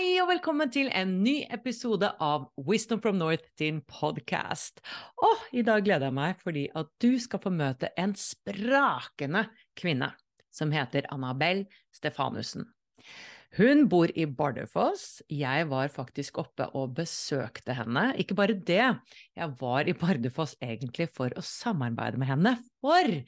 Hei og velkommen til en ny episode av Wisdom from North din podcast. Og i dag gleder jeg meg fordi at du skal få møte en sprakende kvinne som heter Annabelle Stefanussen. Hun bor i Bardufoss. Jeg var faktisk oppe og besøkte henne. Ikke bare det, jeg var i Bardufoss egentlig for å samarbeide med henne, for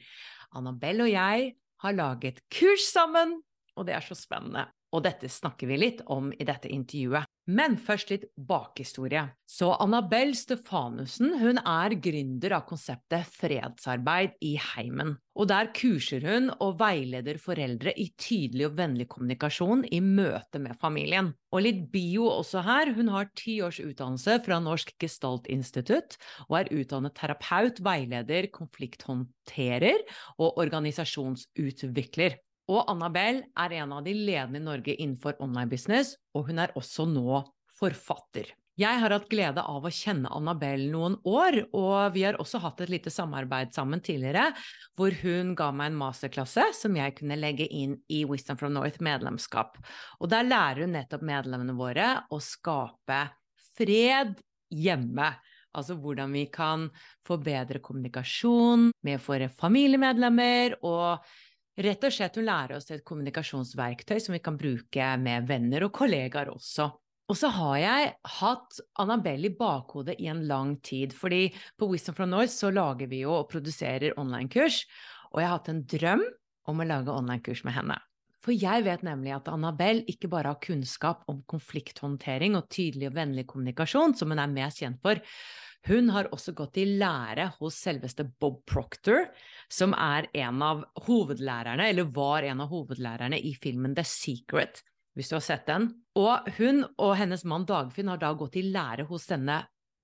Annabelle og jeg har laget kurs sammen, og det er så spennende og dette snakker vi litt om i dette intervjuet. Men først litt bakhistorie. Så Annabelle Stefanussen hun er gründer av konseptet fredsarbeid i heimen. Og der kurser hun og veileder foreldre i tydelig og vennlig kommunikasjon i møte med familien. Og litt bio også her. Hun har ti års utdannelse fra Norsk Gestaltinstitutt og er utdannet terapeut, veileder, konflikthåndterer og organisasjonsutvikler. Og Annabelle er en av de ledende i Norge innenfor online business, og hun er også nå forfatter. Jeg har hatt glede av å kjenne Annabelle noen år, og vi har også hatt et lite samarbeid sammen tidligere, hvor hun ga meg en masterklasse som jeg kunne legge inn i Wisdom from North medlemskap. Og der lærer hun nettopp medlemmene våre å skape fred hjemme. Altså hvordan vi kan få bedre kommunikasjon med våre familiemedlemmer, og Rett og slett hun lærer oss et kommunikasjonsverktøy som vi kan bruke med venner og kollegaer også. Og så har jeg hatt Annabelle i bakhodet i en lang tid, fordi på Wisdom from North så lager vi jo og produserer online-kurs, og jeg har hatt en drøm om å lage online-kurs med henne. For jeg vet nemlig at Annabelle ikke bare har kunnskap om konflikthåndtering og tydelig og vennlig kommunikasjon, som hun er mest kjent for, hun har også gått i lære hos selveste Bob Proctor, som er en av hovedlærerne, eller var en av hovedlærerne i filmen The Secret, hvis du har sett den. Og hun og hennes mann Dagfinn har da gått i lære hos denne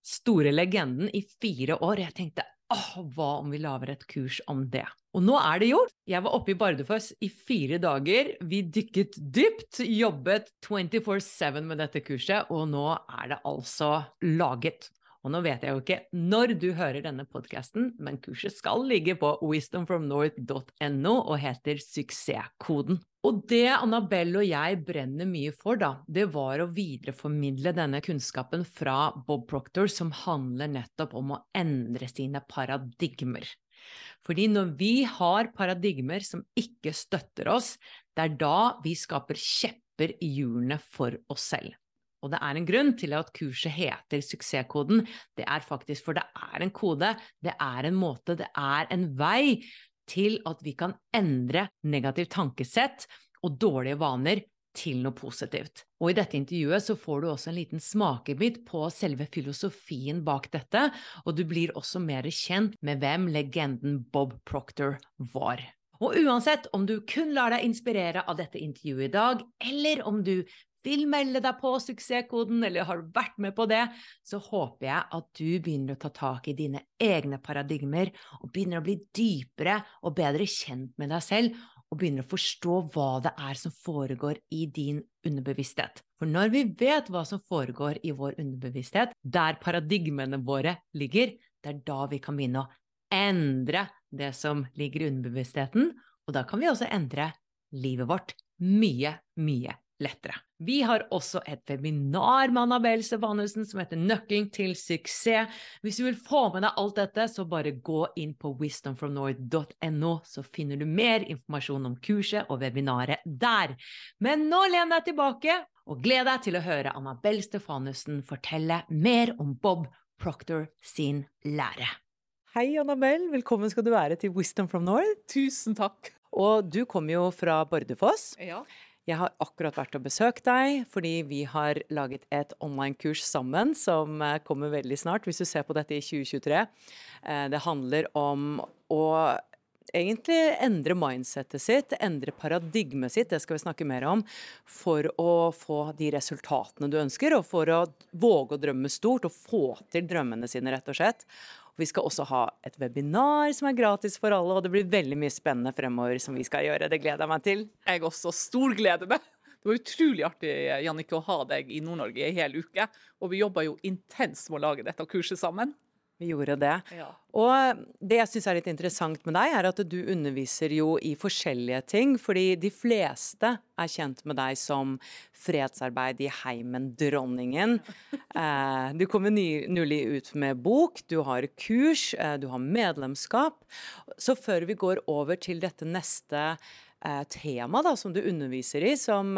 store legenden i fire år. Jeg tenkte åh, hva om vi lager et kurs om det? Og nå er det gjort! Jeg var oppe i Bardufoss i fire dager. Vi dykket dypt, jobbet 24-7 med dette kurset, og nå er det altså laget. Og nå vet jeg jo ikke når du hører denne podkasten, men kurset skal ligge på wisdomfromnorth.no og heter Suksesskoden. Og det Annabelle og jeg brenner mye for, da, det var å videreformidle denne kunnskapen fra Bob Proctor, som handler nettopp om å endre sine paradigmer. Fordi når vi har paradigmer som ikke støtter oss, det er da vi skaper kjepper i hjulene for oss selv. Og det er en grunn til at kurset heter Suksesskoden. Det er faktisk for det er en kode, det er en måte, det er en vei til at vi kan endre negativt tankesett og dårlige vaner til noe positivt. Og i dette intervjuet så får du også en liten smakebit på selve filosofien bak dette, og du blir også mer kjent med hvem legenden Bob Proctor var. Og uansett om du kun lar deg inspirere av dette intervjuet i dag, eller om du vil melde deg på suksesskoden, eller har vært med på det, så håper jeg at du begynner å ta tak i dine egne paradigmer, og begynner å bli dypere og bedre kjent med deg selv, og begynner å forstå hva det er som foregår i din underbevissthet. For når vi vet hva som foregår i vår underbevissthet, der paradigmene våre ligger, det er da vi kan begynne å endre det som ligger i underbevisstheten, og da kan vi også endre livet vårt mye, mye lettere. Vi har også et webinar med Annabelle Stefanussen som heter Nøkkelen til suksess. Hvis du vil få med deg alt dette, så bare gå inn på wisdomfromnorth.no, så finner du mer informasjon om kurset og webinaret der. Men nå len deg tilbake, og gled deg til å høre Annabelle Stefanussen fortelle mer om Bob Proctor sin lære. Hei, Annabelle. Velkommen skal du være til Wisdom from North. Tusen takk. Og du kommer jo fra Bordufoss. Ja. Jeg har akkurat vært og besøkt deg, fordi vi har laget et online-kurs sammen som eh, kommer veldig snart, hvis du ser på dette i 2023. Eh, det handler om å egentlig endre mindsettet sitt, endre paradigmet sitt, det skal vi snakke mer om, for å få de resultatene du ønsker, og for å våge å drømme stort og få til drømmene sine, rett og slett. Vi skal også ha et webinar som er gratis for alle, og det blir veldig mye spennende fremover som vi skal gjøre. Det gleder jeg meg til. Jeg også storgleder meg. Det var utrolig artig Jannicke, å ha deg i Nord-Norge i en hel uke. Og vi jobba jo intenst med å lage dette kurset sammen. Vi gjorde det. Ja. Og det jeg syns er litt interessant med deg, er at du underviser jo i forskjellige ting. Fordi de fleste er kjent med deg som fredsarbeid i heimen, dronningen. Eh, du kommer nylig ut med bok, du har kurs, eh, du har medlemskap. Så før vi går over til dette neste eh, tema da, som du underviser i, som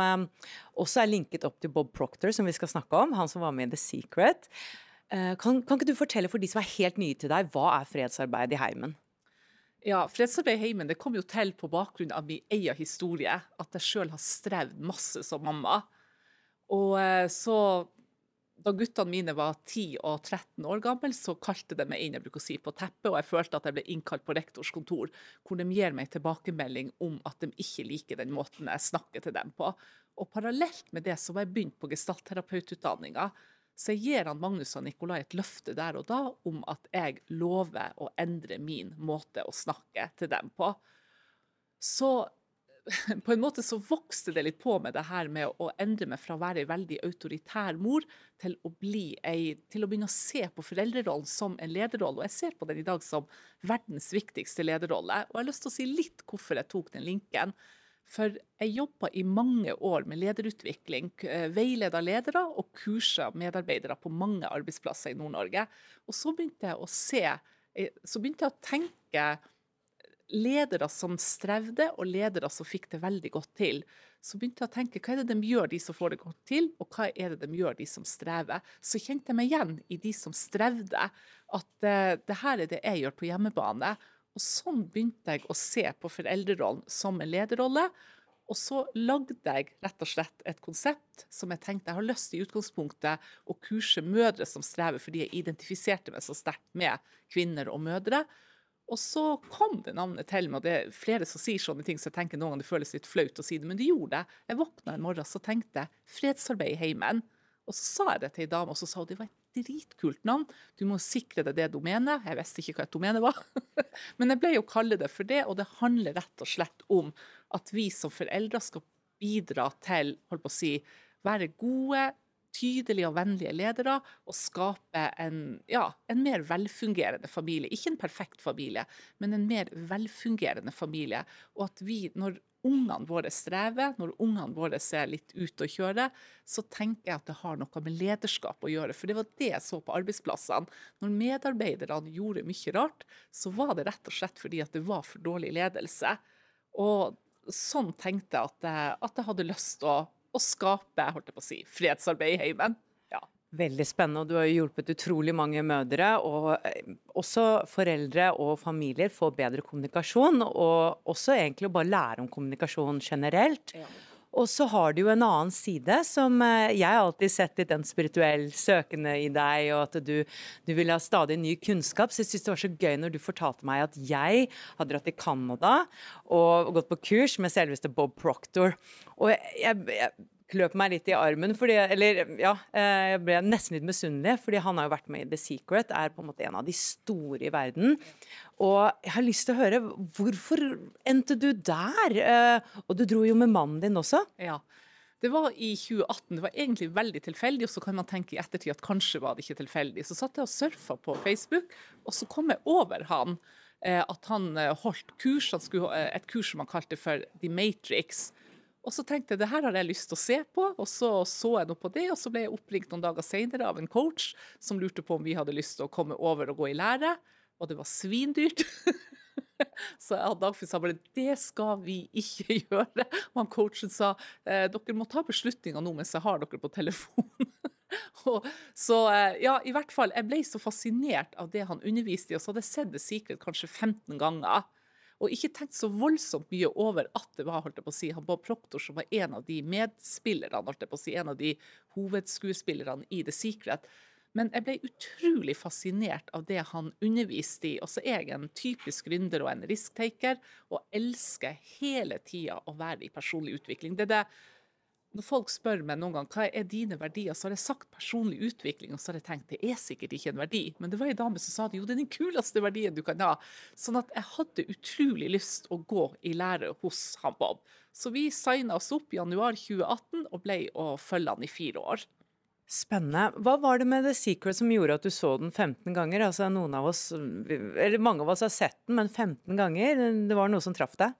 også er linket opp til Bob Proctor, som vi skal snakke om, han som var med i The Secret. Eh, kan, kan, ikke du fortelle for de som er helt nye til deg, hva er fredsarbeid i heimen? Ja, Fredsarbeid i heimen det kom jo til på bakgrunn av min egen historie. At jeg sjøl har strevd masse som mamma. Og eh, så da guttene mine var 10 og 13 år gamle, så kalte de meg inn jeg bruker å si, på teppet, og jeg følte at jeg ble innkalt på rektors kontor, hvor de gir meg tilbakemelding om at de ikke liker den måten jeg snakker til dem på. Og Parallelt med det så var jeg begynt på gestaltterapeututdanninga. Så jeg gir han Magnus og Nikolai et løfte der og da om at jeg lover å endre min måte å snakke til dem på. Så på en måte så vokste det litt på med det her med å endre meg fra å være ei veldig autoritær mor til å, ei, til å begynne å se på foreldrerollen som en lederrolle. Og jeg ser på den i dag som verdens viktigste lederrolle. Og jeg har lyst til å si litt hvorfor jeg tok den linken. For jeg jobba i mange år med lederutvikling, eh, veileda ledere og kursa medarbeidere på mange arbeidsplasser i Nord-Norge. Og så begynte jeg å se, eh, så begynte jeg å tenke ledere som strevde, og ledere som fikk det veldig godt til. Så begynte jeg å tenke hva er det de gjør, de som får det godt til, og hva er det de gjør, de som strever. Så kjente jeg meg igjen i de som strevde, at uh, det her er det jeg gjør på hjemmebane. Og sånn begynte jeg å se på foreldrerollen som en lederrolle. Og så lagde jeg rett og slett et konsept som jeg tenkte jeg har lyst i utgangspunktet å kurse mødre som strever, fordi jeg identifiserte meg så sterkt med kvinner og mødre. Og så kom det navnet til meg, og det er flere som sier sånne ting, så jeg tenker noen ganger det føles litt flaut å si det, men det gjorde det. Jeg våkna en morgen og tenkte fredsarbeid i heimen. Og så sa jeg det til ei dame, og så sa hun det var et dritkult navn. Du må sikre deg det domenet. Jeg visste ikke hva et domene var. Men jeg ble jo kalle det for det, og det handler rett og slett om at vi som foreldre skal bidra til holdt på å si, være gode, tydelige og vennlige ledere og skape en, ja, en mer velfungerende familie. Ikke en perfekt familie, men en mer velfungerende familie. Og at vi, når ungene våre strever, når ungene våre ser litt ute å kjøre, så tenker jeg at det har noe med lederskap å gjøre. For det var det jeg så på arbeidsplassene. Når medarbeiderne gjorde mye rart, så var det rett og slett fordi at det var for dårlig ledelse. Og sånn tenkte jeg at jeg, at jeg hadde lyst til å, å skape holdt jeg på å si, fredsarbeid i heimen. Veldig spennende, og du har jo hjulpet utrolig mange mødre, og eh, også foreldre og familier får bedre kommunikasjon, og også egentlig å bare lære om kommunikasjon generelt. Ja. Og så har du jo en annen side som eh, jeg har alltid sett litt den spirituelle søkende i deg, og at du, du vil ha stadig ny kunnskap. Så jeg syns det var så gøy når du fortalte meg at jeg har dratt til Canada og gått på kurs med selveste Bob Proctor. Og jeg, jeg, jeg kløp meg litt i armen, fordi, eller ja, eh, jeg ble nesten litt misunnelig, fordi han har jo vært med i The Secret, er på en måte en av de store i verden. Og jeg har lyst til å høre, hvorfor endte du der? Eh, og du dro jo med mannen din også. Ja. Det var i 2018. Det var egentlig veldig tilfeldig, og så kan man tenke i ettertid at kanskje var det ikke tilfeldig. Så satt jeg og surfa på Facebook, og så kom jeg over han. Eh, at han holdt kurs, han skulle, et kurs som han kalte for The Matrix. Og så tenkte jeg det her har jeg lyst til å se på, og så så jeg noe på det. Og så ble jeg oppringt noen dager senere av en coach som lurte på om vi hadde lyst til å komme over og gå i lære. Og det var svindyrt. så jeg og Dagfinn sa bare det skal vi ikke gjøre. Og han coachen sa «Eh, dere må ta beslutninger nå mens jeg har dere på telefon. så eh, ja, i hvert fall, jeg ble så fascinert av det han underviste i, og så hadde jeg sett det Secret kanskje 15 ganger og ikke tenkt så voldsomt mye over at det var holdt jeg på å si, han Bob Proctor som var en av de medspillerne, holdt jeg på å si, en av de hovedskuespillerne i The Secret. Men jeg ble utrolig fascinert av det han underviste i. Og så er jeg en typisk gründer og en risk-taker, og elsker hele tida å være i personlig utvikling. Det er det når folk spør meg noen gang hva er dine verdier, så har jeg sagt personlig utvikling, og så har jeg tenkt det er sikkert ikke en verdi. Men det var ei dame som sa det, jo, det er den kuleste verdien du kan ha. Sånn at jeg hadde utrolig lyst å gå i lære hos han Bob. Så vi signa oss opp i januar 2018 og ble å følge han i fire år. Spennende. Hva var det med The Secret som gjorde at du så den 15 ganger? Altså noen av oss, eller Mange av oss har sett den, men 15 ganger? Det var noe som traff deg?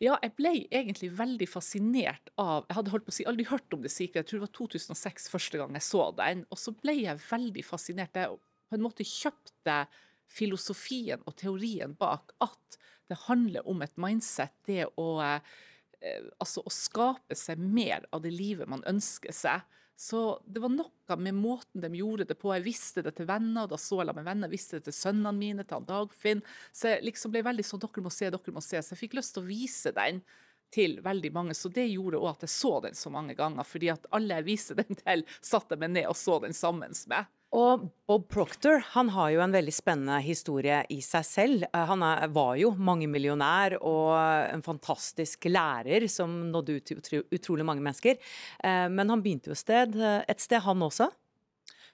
Ja, jeg ble egentlig veldig fascinert av Jeg hadde holdt på å si, aldri hørt om det sikre. Jeg tror det var 2006 første gang jeg så den. Og så ble jeg veldig fascinert. Jeg på en måte kjøpte filosofien og teorien bak at det handler om et mindset. Det å, eh, altså å skape seg mer av det livet man ønsker seg. Så det var noe med måten de gjorde det på. Jeg visste det til venner, da så jeg med venner, jeg visste det til sønnene mine, til han Dagfinn. Så jeg liksom ble veldig sånn dere må se, dere må se. Så jeg fikk lyst til å vise den til veldig mange. Så det gjorde òg at jeg så den så mange ganger. Fordi at alle jeg viste den til, satte meg ned og så den sammen med. Og Bob Proctor han har jo en veldig spennende historie i seg selv. Eh, han er, var jo mangemillionær og en fantastisk lærer som nådde ut til utrolig mange mennesker. Eh, men han begynte jo et sted, et sted han også?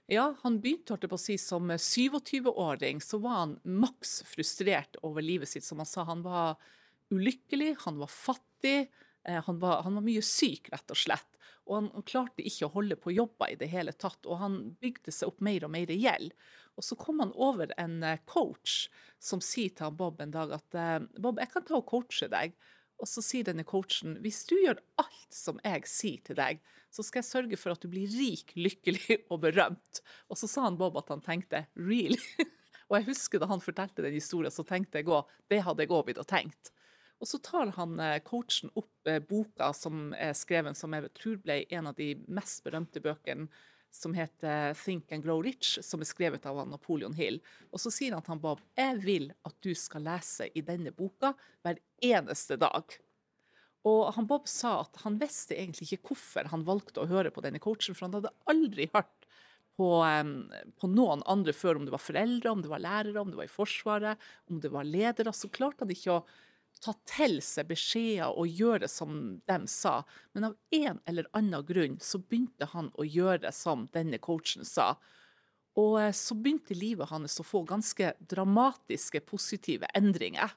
Ja, han begynte holdt på å si, som 27-åring. Så var han maks frustrert over livet sitt. Som han sa, han var ulykkelig, han var fattig. Eh, han var, han var, mye syk, rett og slett. Og han, klarte ikke å holde på jobba i det hele tatt. Og han bygde seg opp mer og mer gjeld. Og så kom han over en eh, coach som sier til han Bob en dag at eh, Bob, jeg kan ta og coache deg. Og så sier denne coachen hvis du gjør alt som jeg sier til deg, så skal jeg sørge for at du blir rik, lykkelig og berømt. Og så sa han Bob at han tenkte really? og jeg husker da han fortalte den historien, så tenkte jeg òg det hadde jeg òg begynt å tenke. Og så tar han eh, coachen opp eh, boka som er skrevet, som jeg tror ble en av de mest berømte bøkene, som heter 'Think and Grow Rich', som er skrevet av Napoleon Hill. Og så sier han til Bob jeg vil at du skal lese i denne boka hver eneste dag. Og han Bob sa at han visste egentlig ikke hvorfor han valgte å høre på denne coachen, for han hadde aldri hørt på, på, noen andre før, om det var foreldre, om det var lærere, om det var i Forsvaret, om det var ledere. Så klarte han ikke å ta til seg beskjeder og gjøre som de sa. Men av en eller annen grunn så begynte han å gjøre som denne coachen sa. Og eh, så begynte livet hans å få ganske dramatiske, positive endringer.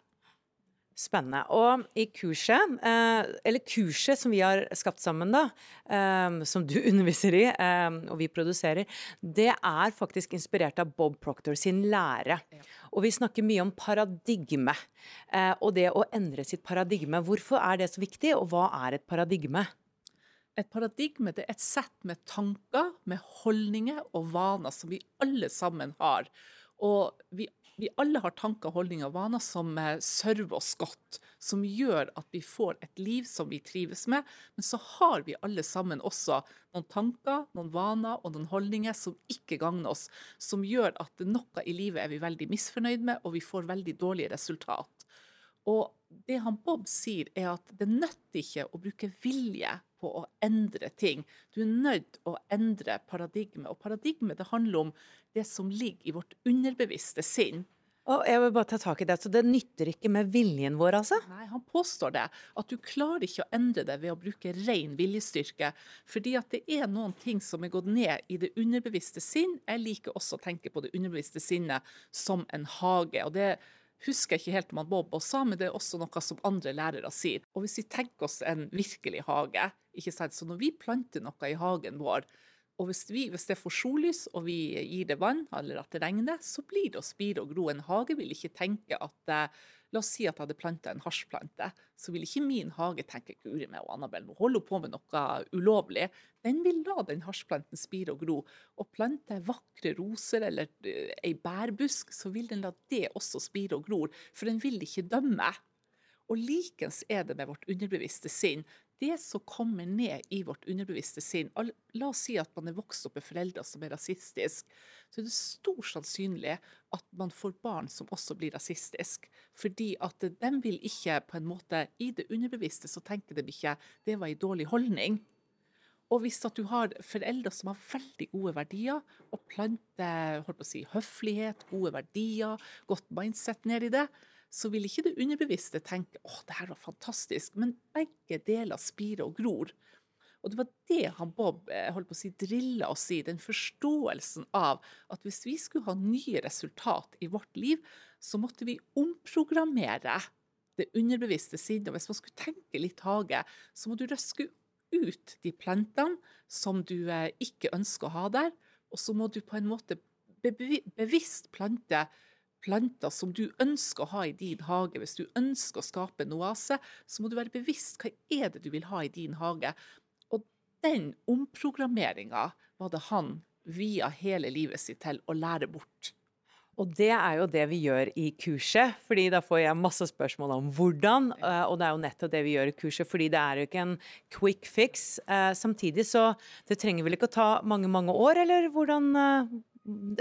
Spennende. Og i kurset, eh, eller kurset som vi har skapt sammen, da, eh, som du underviser i, eh, og vi produserer, det er faktisk inspirert av Bob Proctor sin lære. Og vi snakker mye om paradigme, og det å endre sitt paradigme. Hvorfor er det så viktig, og hva er et paradigme? Et paradigme det er et sett med tanker, med holdninger og vaner som vi alle sammen har. Og vi vi alle har tanker, holdninger og vaner som eh, server oss godt, som gjør at vi får et liv som vi trives med. Men så har vi alle sammen også noen tanker, noen vaner og noen holdninger som ikke gagner oss. Som gjør at noe i livet er vi veldig misfornøyd med, og vi får veldig dårlige resultat. Og det han Bob sier, er at det nytter ikke å bruke vilje på å endre ting. Du er nødt å endre paradigmet. Og paradigmet det handler om det som ligger i vårt underbevisste sinn. Og jeg vil bare ta tak i det, så Det nytter ikke med viljen vår, altså? Nei, han påstår det. At du klarer ikke å endre det ved å bruke ren viljestyrke. Fordi at det er noen ting som er gått ned i det underbevisste sinn. Jeg liker også å tenke på det underbevisste sinnet som en hage. og det husker jeg ikke helt om han Bob også men det er også noe som andre lærere sier. Og hvis vi tenker oss en virkelig hage, ikke sant? så når vi planter noe i hagen vår, og hvis, vi, hvis det får sollys og vi gir det vann, eller at det regner, så blir det å spire og gro. En hage vil ikke tenke at eh, La oss si at jeg hadde planta en hasjplante. Så vil ikke min hage tenke Guri meg og Annabelle, nå holder hun på med noe ulovlig. Den vil la den hasjplanten spire og gro. Og plante vakre roser eller uh, ei bærbusk, så vil den la det også spire og gro. For den vil ikke dømme. Og likens er det med vårt underbevisste sinn det som kommer ned i vårt underbevisste sinn La oss si at man er vokst opp med foreldre som er rasistiske. Så er det stor sannsynlig at man får barn som også blir rasistiske. Fordi at de vil ikke på en måte I det underbevisste så tenker de ikke det var en dårlig holdning. Og hvis at du har foreldre som har veldig gode verdier, og planter holdt på å si, høflighet, gode verdier, godt mindset ned i det, så vil ikke det underbevisste tenke å, det her var fantastisk, men begge deler spirer og gror. Og det var det han Bob eh, holdt på å si, drilla oss i, den forståelsen av at hvis vi skulle ha nye resultat i vårt liv, så måtte vi omprogrammere det underbevisste siden. Og hvis man skulle tenke litt hage, så må du røske ut de plantene som du eh, ikke ønsker å ha der, og så må du på en måte bevisst plante planter som du ønsker å ha i din hage. Hvis du ønsker å skape en oase, så må du være bevisst hva er det du vil ha i din hage. Og den omprogrammeringa var det han via hele livet sitt til å lære bort. Og det er jo det vi gjør i kurset, fordi da får jeg masse spørsmål om hvordan. Eh, og det er jo nettopp det vi gjør i kurset, fordi det er jo ikke en quick fix. Eh, samtidig så det trenger vel ikke å ta mange, mange år, eller hvordan eh,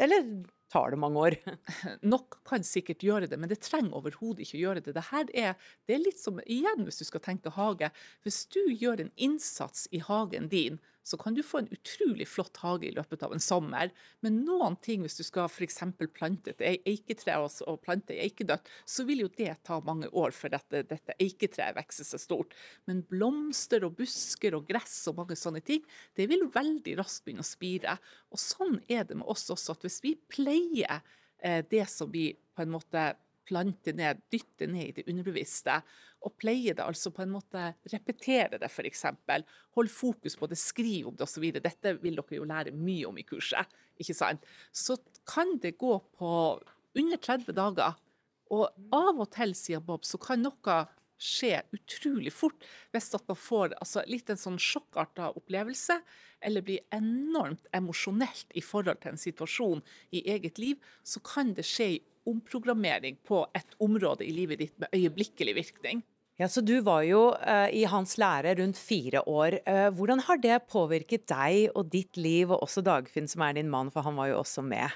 Eller tar det mange år. Nok kan sikkert gjøre det, men det trenger overhodet ikke å gjøre det. Dette er, det er litt som igjen hvis du skal tenke hage. Hvis du gjør en innsats i hagen din, så kan du få en utrolig flott hage i løpet av en sommer. Men noen ting, hvis du skal f.eks. plante et eiketre og plante ei eikedøtt, så vil jo det ta mange år for dette, dette eiketreet vokser seg stort. Men blomster og busker og gress og mange sånne ting, det vil veldig raskt begynne å spire. Og sånn er det med oss også, at hvis vi pleier eh, det som vi på en måte plante ned, dytte ned i det underbevisste. Og pleie det, altså på en måte repetere det, f.eks. Hold fokus på det, skriv om det osv. Dette vil dere jo lære mye om i kurset. ikke sant? Så kan det gå på under 30 dager. Og av og til, sier Bob, så kan noe skje utrolig fort hvis at man får altså, litt en sånn sjokkarta opplevelse, eller blir enormt emosjonelt i forhold til en situasjon i eget liv, så kan det skje i omprogrammering på et område i livet ditt med øyeblikkelig virkning. Ja, så Du var jo uh, i hans lære rundt fire år. Uh, hvordan har det påvirket deg og ditt liv, og også Dagfinn, som er din mann, for han var jo også med?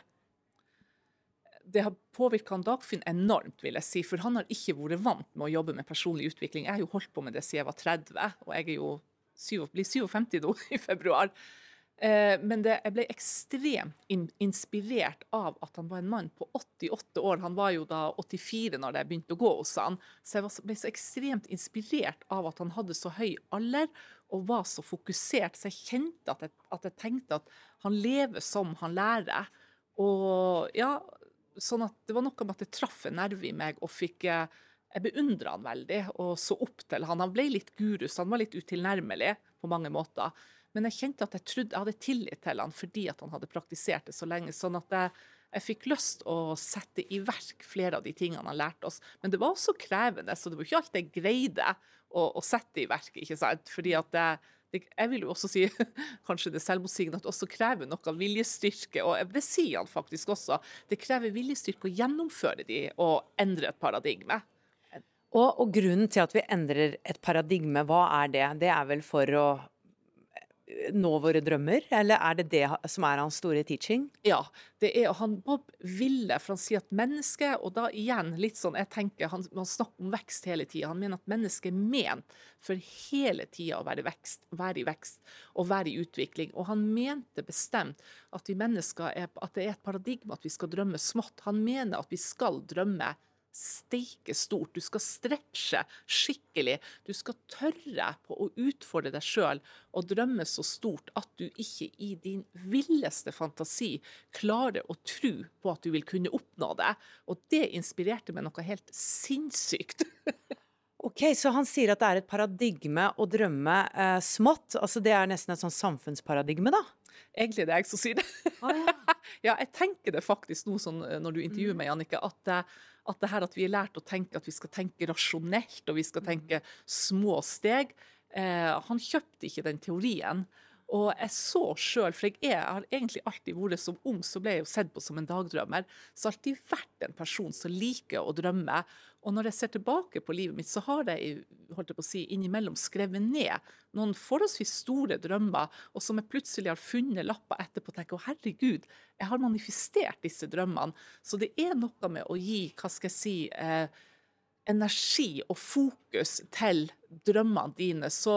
Det har påvirka Dagfinn enormt, vil jeg si, for han har ikke vært vant med å jobbe med personlig utvikling. Jeg har jo holdt på med det siden jeg var 30, og jeg er jo 7, blir 57 nå i februar. Eh, men det, jeg ble ekstremt in inspirert av at han var en mann på 88 år. Han var jo da 84 når jeg begynte å gå hos han. Så jeg ble så ekstremt inspirert av at han hadde så høy alder og var så fokusert. Så jeg kjente at jeg, at jeg tenkte at han lever som han lærer. Og ja, sånn at det var noe med at det traff en nerve i meg og fikk eh, jeg beundra han veldig og så opp til han. Han ble litt guru, så han var litt utilnærmelig på mange måter. Men jeg kjente at jeg trodde jeg hadde tillit til han fordi at han hadde praktisert det så lenge. sånn at jeg, jeg fikk lyst å sette i verk flere av de tingene han lærte oss. Men det var også krevende, så det var ikke alt jeg greide å, å sette i verk. ikke sant? Fordi at det, jeg vil jo også si, kanskje det selvmotsigende, at det også krever noe viljestyrke. Og det sier han faktisk også. Det krever viljestyrke å gjennomføre de og endre et paradigme. Og, og, grunnen til at vi endrer et paradigme, hva er det? Det er vel for å nå våre drømmer, eller er det det som er hans store teaching? Ja, det er han Bob ville, for han sier at mennesket, og da igjen litt sånn, jeg tenker, Han, han snakker om vekst hele tida. Han mener at mennesket er ment for hele tida å være, vekst, være i vekst og være i utvikling. Og han mente bestemt at vi er, at det er et paradigme at vi skal drømme smått. Han mener at vi skal drømme steike stort. Du skal stretche skikkelig. Du skal tørre på å utfordre deg sjøl og drømme så stort at du ikke i din villeste fantasi klarer å tro på at du vil kunne oppnå det. Og det inspirerte meg noe helt sinnssykt. Ok, Så han sier at det er et paradigme å drømme eh, smått. altså Det er nesten et sånn samfunnsparadigme, da? Egentlig det er jeg som sier det. Ah, ja. ja. jeg tenker det faktisk nå sånn eh, når du intervjuer meg, Jannicke, at eh, at det her at vi er lært å tenke at vi skal tenke rasjonelt og vi skal tenke små steg. Eh, han kjøpte ikke den teorien. Og jeg så sjøl, for jeg, er, jeg, har egentlig alltid vært som ung, så ble jeg jo sett på som en dagdrømmer. Så har alltid vært en person som liker å drømme. Og når jeg ser tilbake på livet mitt, så har jeg holdt jeg på å si, innimellom skrevet ned noen forholdsvis store drømmer, og som jeg plutselig har funnet lapper etterpå og tenker å herregud, jeg har manifestert disse drømmene. Så det er noe med å gi, hva skal jeg si, eh, energi og fokus til drømmene dine. Så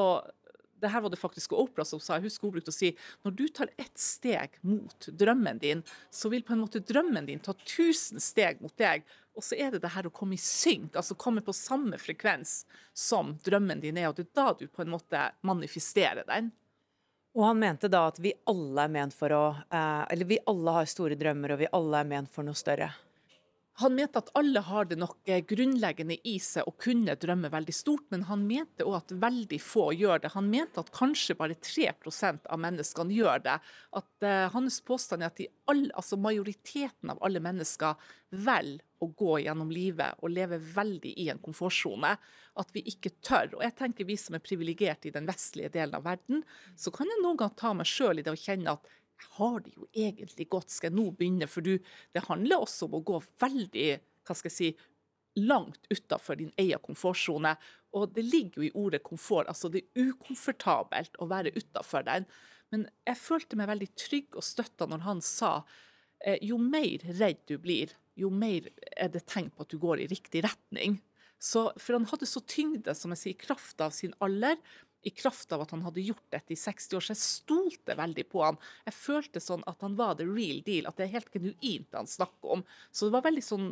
det her var det faktisk Opera som sa, jeg husker hun brukte å si når du tar ett steg mot drømmen din, så vil på en måte drømmen din ta tusen steg mot deg. Og så er det det her å komme i synk, altså komme på samme frekvens som drømmen din er. Og det er da du på en måte manifesterer den. Og han mente da at vi alle er ment for å eh, Eller vi alle har store drømmer, og vi alle er ment for noe større. Han mente at alle har det nok eh, grunnleggende i seg å kunne drømme veldig stort, men han mente òg at veldig få gjør det. Han mente at kanskje bare 3% av menneskene gjør det. At uh, Hans påstand er at all, altså majoriteten av alle mennesker velger å gå gjennom livet og leve veldig i en komfortsone. At vi ikke tør. Og jeg tenker vi som er privilegerte i den vestlige delen av verden, så kan jeg noen gang ta meg sjøl i det å kjenne at jeg har det jo egentlig godt, skal jeg nå begynne? For du, det handler også om å gå veldig hva skal jeg si, langt utafor din egen komfortsone. Og det ligger jo i ordet komfort. altså Det er ukomfortabelt å være utafor den. Men jeg følte meg veldig trygg og støtta når han sa eh, jo mer redd du blir, jo mer er det tegn på at du går i riktig retning. Så, for han hadde så tyngde, som jeg sier, kraft av sin alder, i kraft av at han hadde gjort dette i 60 år. Så jeg stolte veldig på han. Jeg følte sånn at han var the real deal, at det er helt genuint han snakker om. Så det var veldig sånn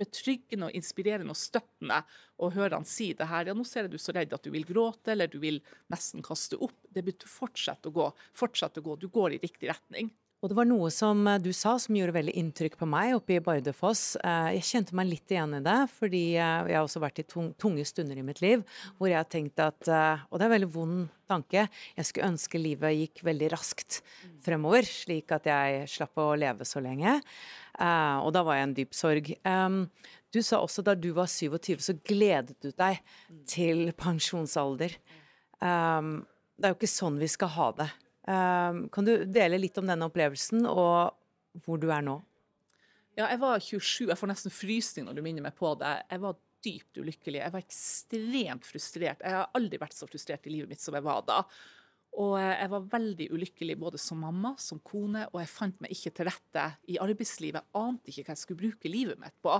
betryggende og inspirerende og støttende å høre han si det her. Ja, nå ser jeg du så redd at du vil gråte, eller du vil nesten kaste opp. Det betyr fortsett å gå. Fortsett å gå. Du går i riktig retning. Og det var noe som eh, du sa som gjorde veldig inntrykk på meg oppe i Bardufoss. Eh, jeg kjente meg litt igjen i det, fordi eh, jeg har også vært i tunge stunder i mitt liv hvor jeg har tenkt at Og det er en veldig vond tanke. Jeg skulle ønske livet gikk veldig raskt fremover, slik at jeg slapp å leve så lenge. Og da var jeg i en dyp sorg. Du sa også da du var 27, så gledet du deg til pensjonsalder. Det er jo ikke sånn vi skal ha det. Ehm, kan du dele litt om denne opplevelsen, og hvor du er nå? Ja, jeg var 27. Jeg får nesten frysning når du minner meg på det. Jeg var dypt ulykkelig. Jeg var ekstremt frustrert. Jeg har aldri vært så frustrert i livet mitt som jeg var da. Og jeg var veldig ulykkelig både som mamma, som kone, og jeg fant meg ikke til rette i arbeidslivet. Jeg ante ikke hva jeg skulle bruke livet mitt på.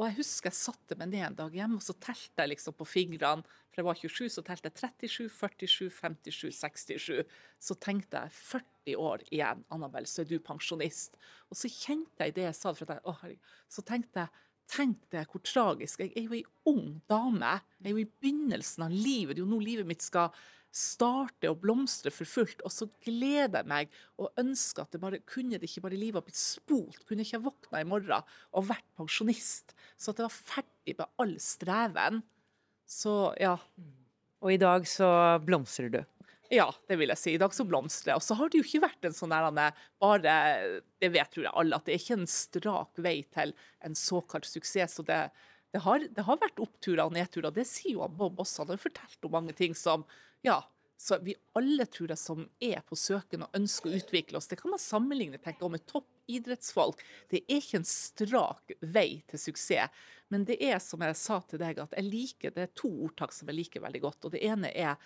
Og jeg husker jeg satte meg ned en dag hjemme og så telte jeg liksom på fingrene. For jeg var 27, så telte jeg 37, 47, 57, 67. Så tenkte jeg 40 år igjen, Annabelle, så er du pensjonist. Og så kjente jeg det jeg sa. For jeg. Så tenkte jeg Tenk deg hvor tragisk. Jeg er jo ei ung dame. Jeg er jo i begynnelsen av livet. Det er jo nå livet mitt skal starte å blomstre for fullt. Og så gleder jeg meg og ønsker at det bare kunne det ikke bare livet ha blitt spolt. Kunne ikke ha våkna i morgen og vært pensjonist. Så at det var ferdig med all streven. Så ja. Og i dag så blomstrer du? Ja, det vil jeg si. I dag så blomstrer Og så har det jo ikke vært en sånn der bare Det vet tror jeg alle, at det er ikke en strak vei til en såkalt suksess. og det, det, har, det har, vært oppturer og nedturer. Det sier jo Bob også. Han har fortalt om mange ting som ja, så vi alle tror jeg som er på søken og ønsker å utvikle oss, det kan man sammenligne tenker jeg, med toppidrettsfolk. Det er ikke en strak vei til suksess. Men det er som jeg sa til deg, at jeg liker, det er to ordtak som jeg liker veldig godt. og Det ene er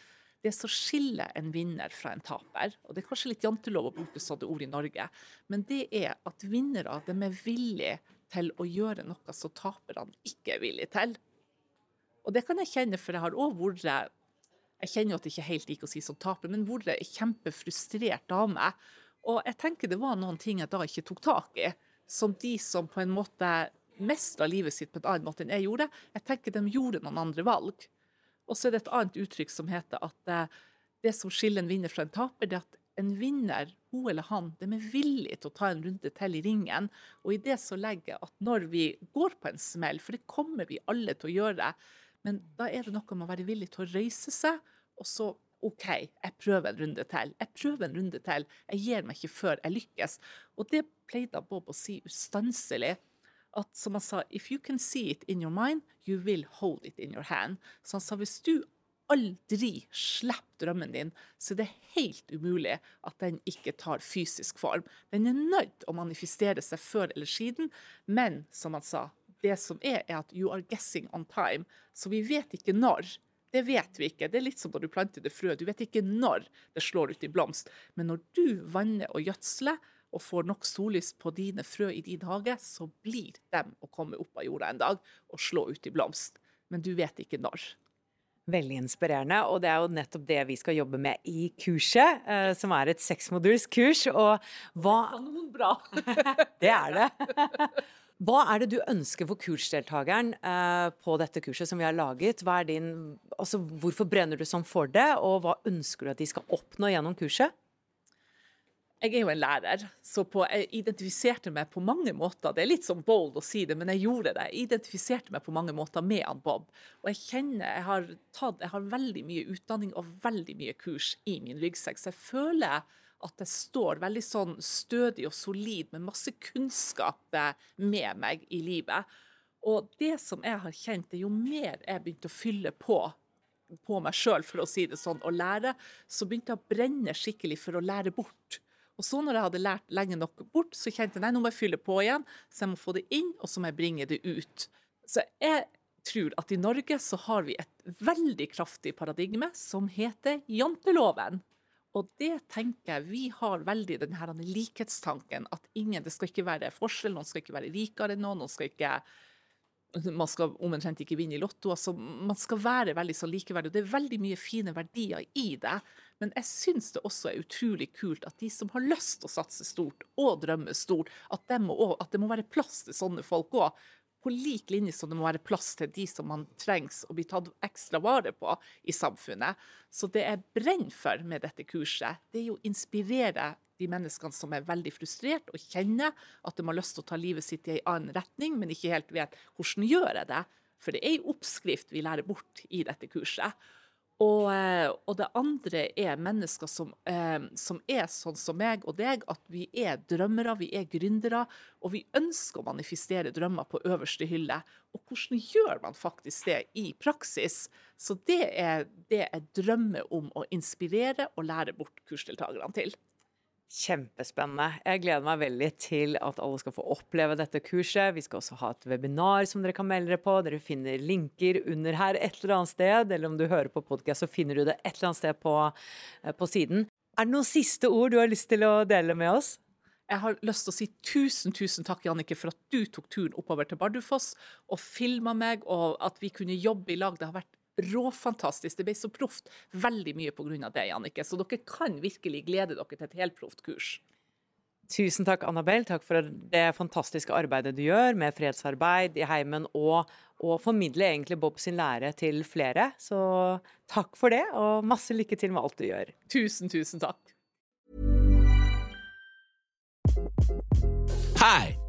det som skiller en vinner fra en taper, og det er kanskje litt jantelov å bruke sånne ord i Norge, men det er at vinnere de er villige til å gjøre noe som taperne ikke er villige til. Og det kan jeg kjenne, for jeg har òg vært Jeg kjenner at det ikke helt liker å si som taper, men vært er kjempefrustrert meg. Og jeg tenker det var noen ting jeg da ikke tok tak i, som de som på en måte mestra livet sitt på en annen måte enn jeg gjorde. Jeg tenker de gjorde noen andre valg. Og så er det et annet uttrykk som heter at eh, det som skiller en vinner fra en taper, det er at en vinner, hun eller han, de er villig til å ta en runde til i ringen. Og i det så legger jeg at når vi går på en smell, for det kommer vi alle til å gjøre, men da er det noe med å være villig til å røyse seg, og så OK, jeg prøver en runde til. Jeg prøver en runde til. Jeg gir meg ikke før jeg lykkes. Og det pleide Bob å si ustanselig at som han sa, if you can see it in your mind, you will hold it in your hand. Så han sa hvis du aldri slipper drømmen din, så er det helt umulig at den ikke tar fysisk form. Den er nødt å manifestere seg før eller siden, men som han sa, det som er, er at you are guessing on time. Så vi vet ikke når. Det vet vi ikke. Det er litt som når du planter det frø. Du vet ikke når det slår ut i blomst. Men når du vanner og gjødsler, og får nok sollys på dine frø i din hage, så blir de å komme opp av jorda en dag og slå ut i blomst. Men du vet ikke når. Veldig inspirerende, og det er jo nettopp det vi skal jobbe med i kurset, eh, som er et seksmodulskurs. Og hva Bra. Det er det. Hva er det du ønsker for kursdeltakeren eh, på dette kurset som vi har laget? Din, altså, hvorfor brenner du sånn for det, og hva ønsker du at de skal oppnå gjennom kurset? Jeg er jo en lærer, så på, jeg identifiserte meg på mange måter Det er litt sånn bold å si det, men jeg gjorde det. Jeg identifiserte meg på mange måter med han Bob. Og jeg kjenner jeg har tatt Jeg har veldig mye utdanning og veldig mye kurs i min ryggsekk, så jeg føler at jeg står veldig sånn stødig og solid med masse kunnskap med meg i livet. Og det som jeg har kjent, er jo mer jeg begynte å fylle på på meg sjøl, for å si det sånn, og lære, så begynte jeg å brenne skikkelig for å lære bort. Og så når jeg hadde lært lenge nok bort, så kjente jeg nei, nå må jeg fylle på igjen. Så jeg må få det inn, og så må jeg bringe det ut. Så jeg tror at i Norge så har vi et veldig kraftig paradigme som heter janteloven. Og det tenker jeg vi har veldig denne likhetstanken. At ingen, det skal ikke være forskjell, noen skal ikke være rikere enn noen. noen skal ikke man skal omtrent ikke vinne i Lotto. altså Man skal være veldig så likeverdig. og Det er veldig mye fine verdier i det. Men jeg syns det også er utrolig kult at de som har lyst til å satse stort og drømme stort, at, må, at det må være plass til sånne folk òg. På lik linje som det må være plass til de som man trengs å bli tatt ekstra vare på i samfunnet. Så det jeg brenner for med dette kurset, det er jo å inspirere de menneskene som er veldig frustrert og kjenner at de har lyst til å ta livet sitt i en annen retning, men ikke helt vet hvordan gjør jeg det. For det er en oppskrift vi lærer bort i dette kurset. Og, eh, og, det andre er mennesker som, eh, som, er sånn som meg og deg, at vi er drømmere, vi er gründere, og vi ønsker å manifestere drømmer på øverste hylle. Og hvordan gjør man faktisk det i praksis? Så det er det jeg drømmer om å inspirere og lære bort kursdeltakerne til. Kjempespennende. Jeg gleder meg veldig til at alle skal få oppleve dette kurset. Vi skal også ha et webinar som dere kan melde dere på. Dere finner linker under her et eller annet sted, eller om du hører på podkast, så finner du det et eller annet sted på, eh, på siden. Er det noen siste ord du har lyst til å dele med oss? Jeg har lyst til å si tusen tusen takk, Jannike, for at du tok turen oppover til Bardufoss og filma meg, og at vi kunne jobbe i lag. Det har vært råfantastisk. Det ble så proft veldig mye pga. det, Jannicke. Så dere kan virkelig glede dere til et helproft kurs. Tusen takk, Annabel. Takk for det fantastiske arbeidet du gjør med fredsarbeid i heimen og, og formidle egentlig Bob sin lære til flere. Så takk for det, og masse lykke til med alt du gjør. Tusen, tusen takk. Hi,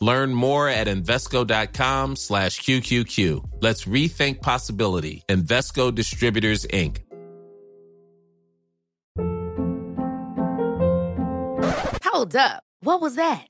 Learn more at Invesco.com slash QQQ. Let's rethink possibility. Investco Distributors, Inc. Hold up. What was that?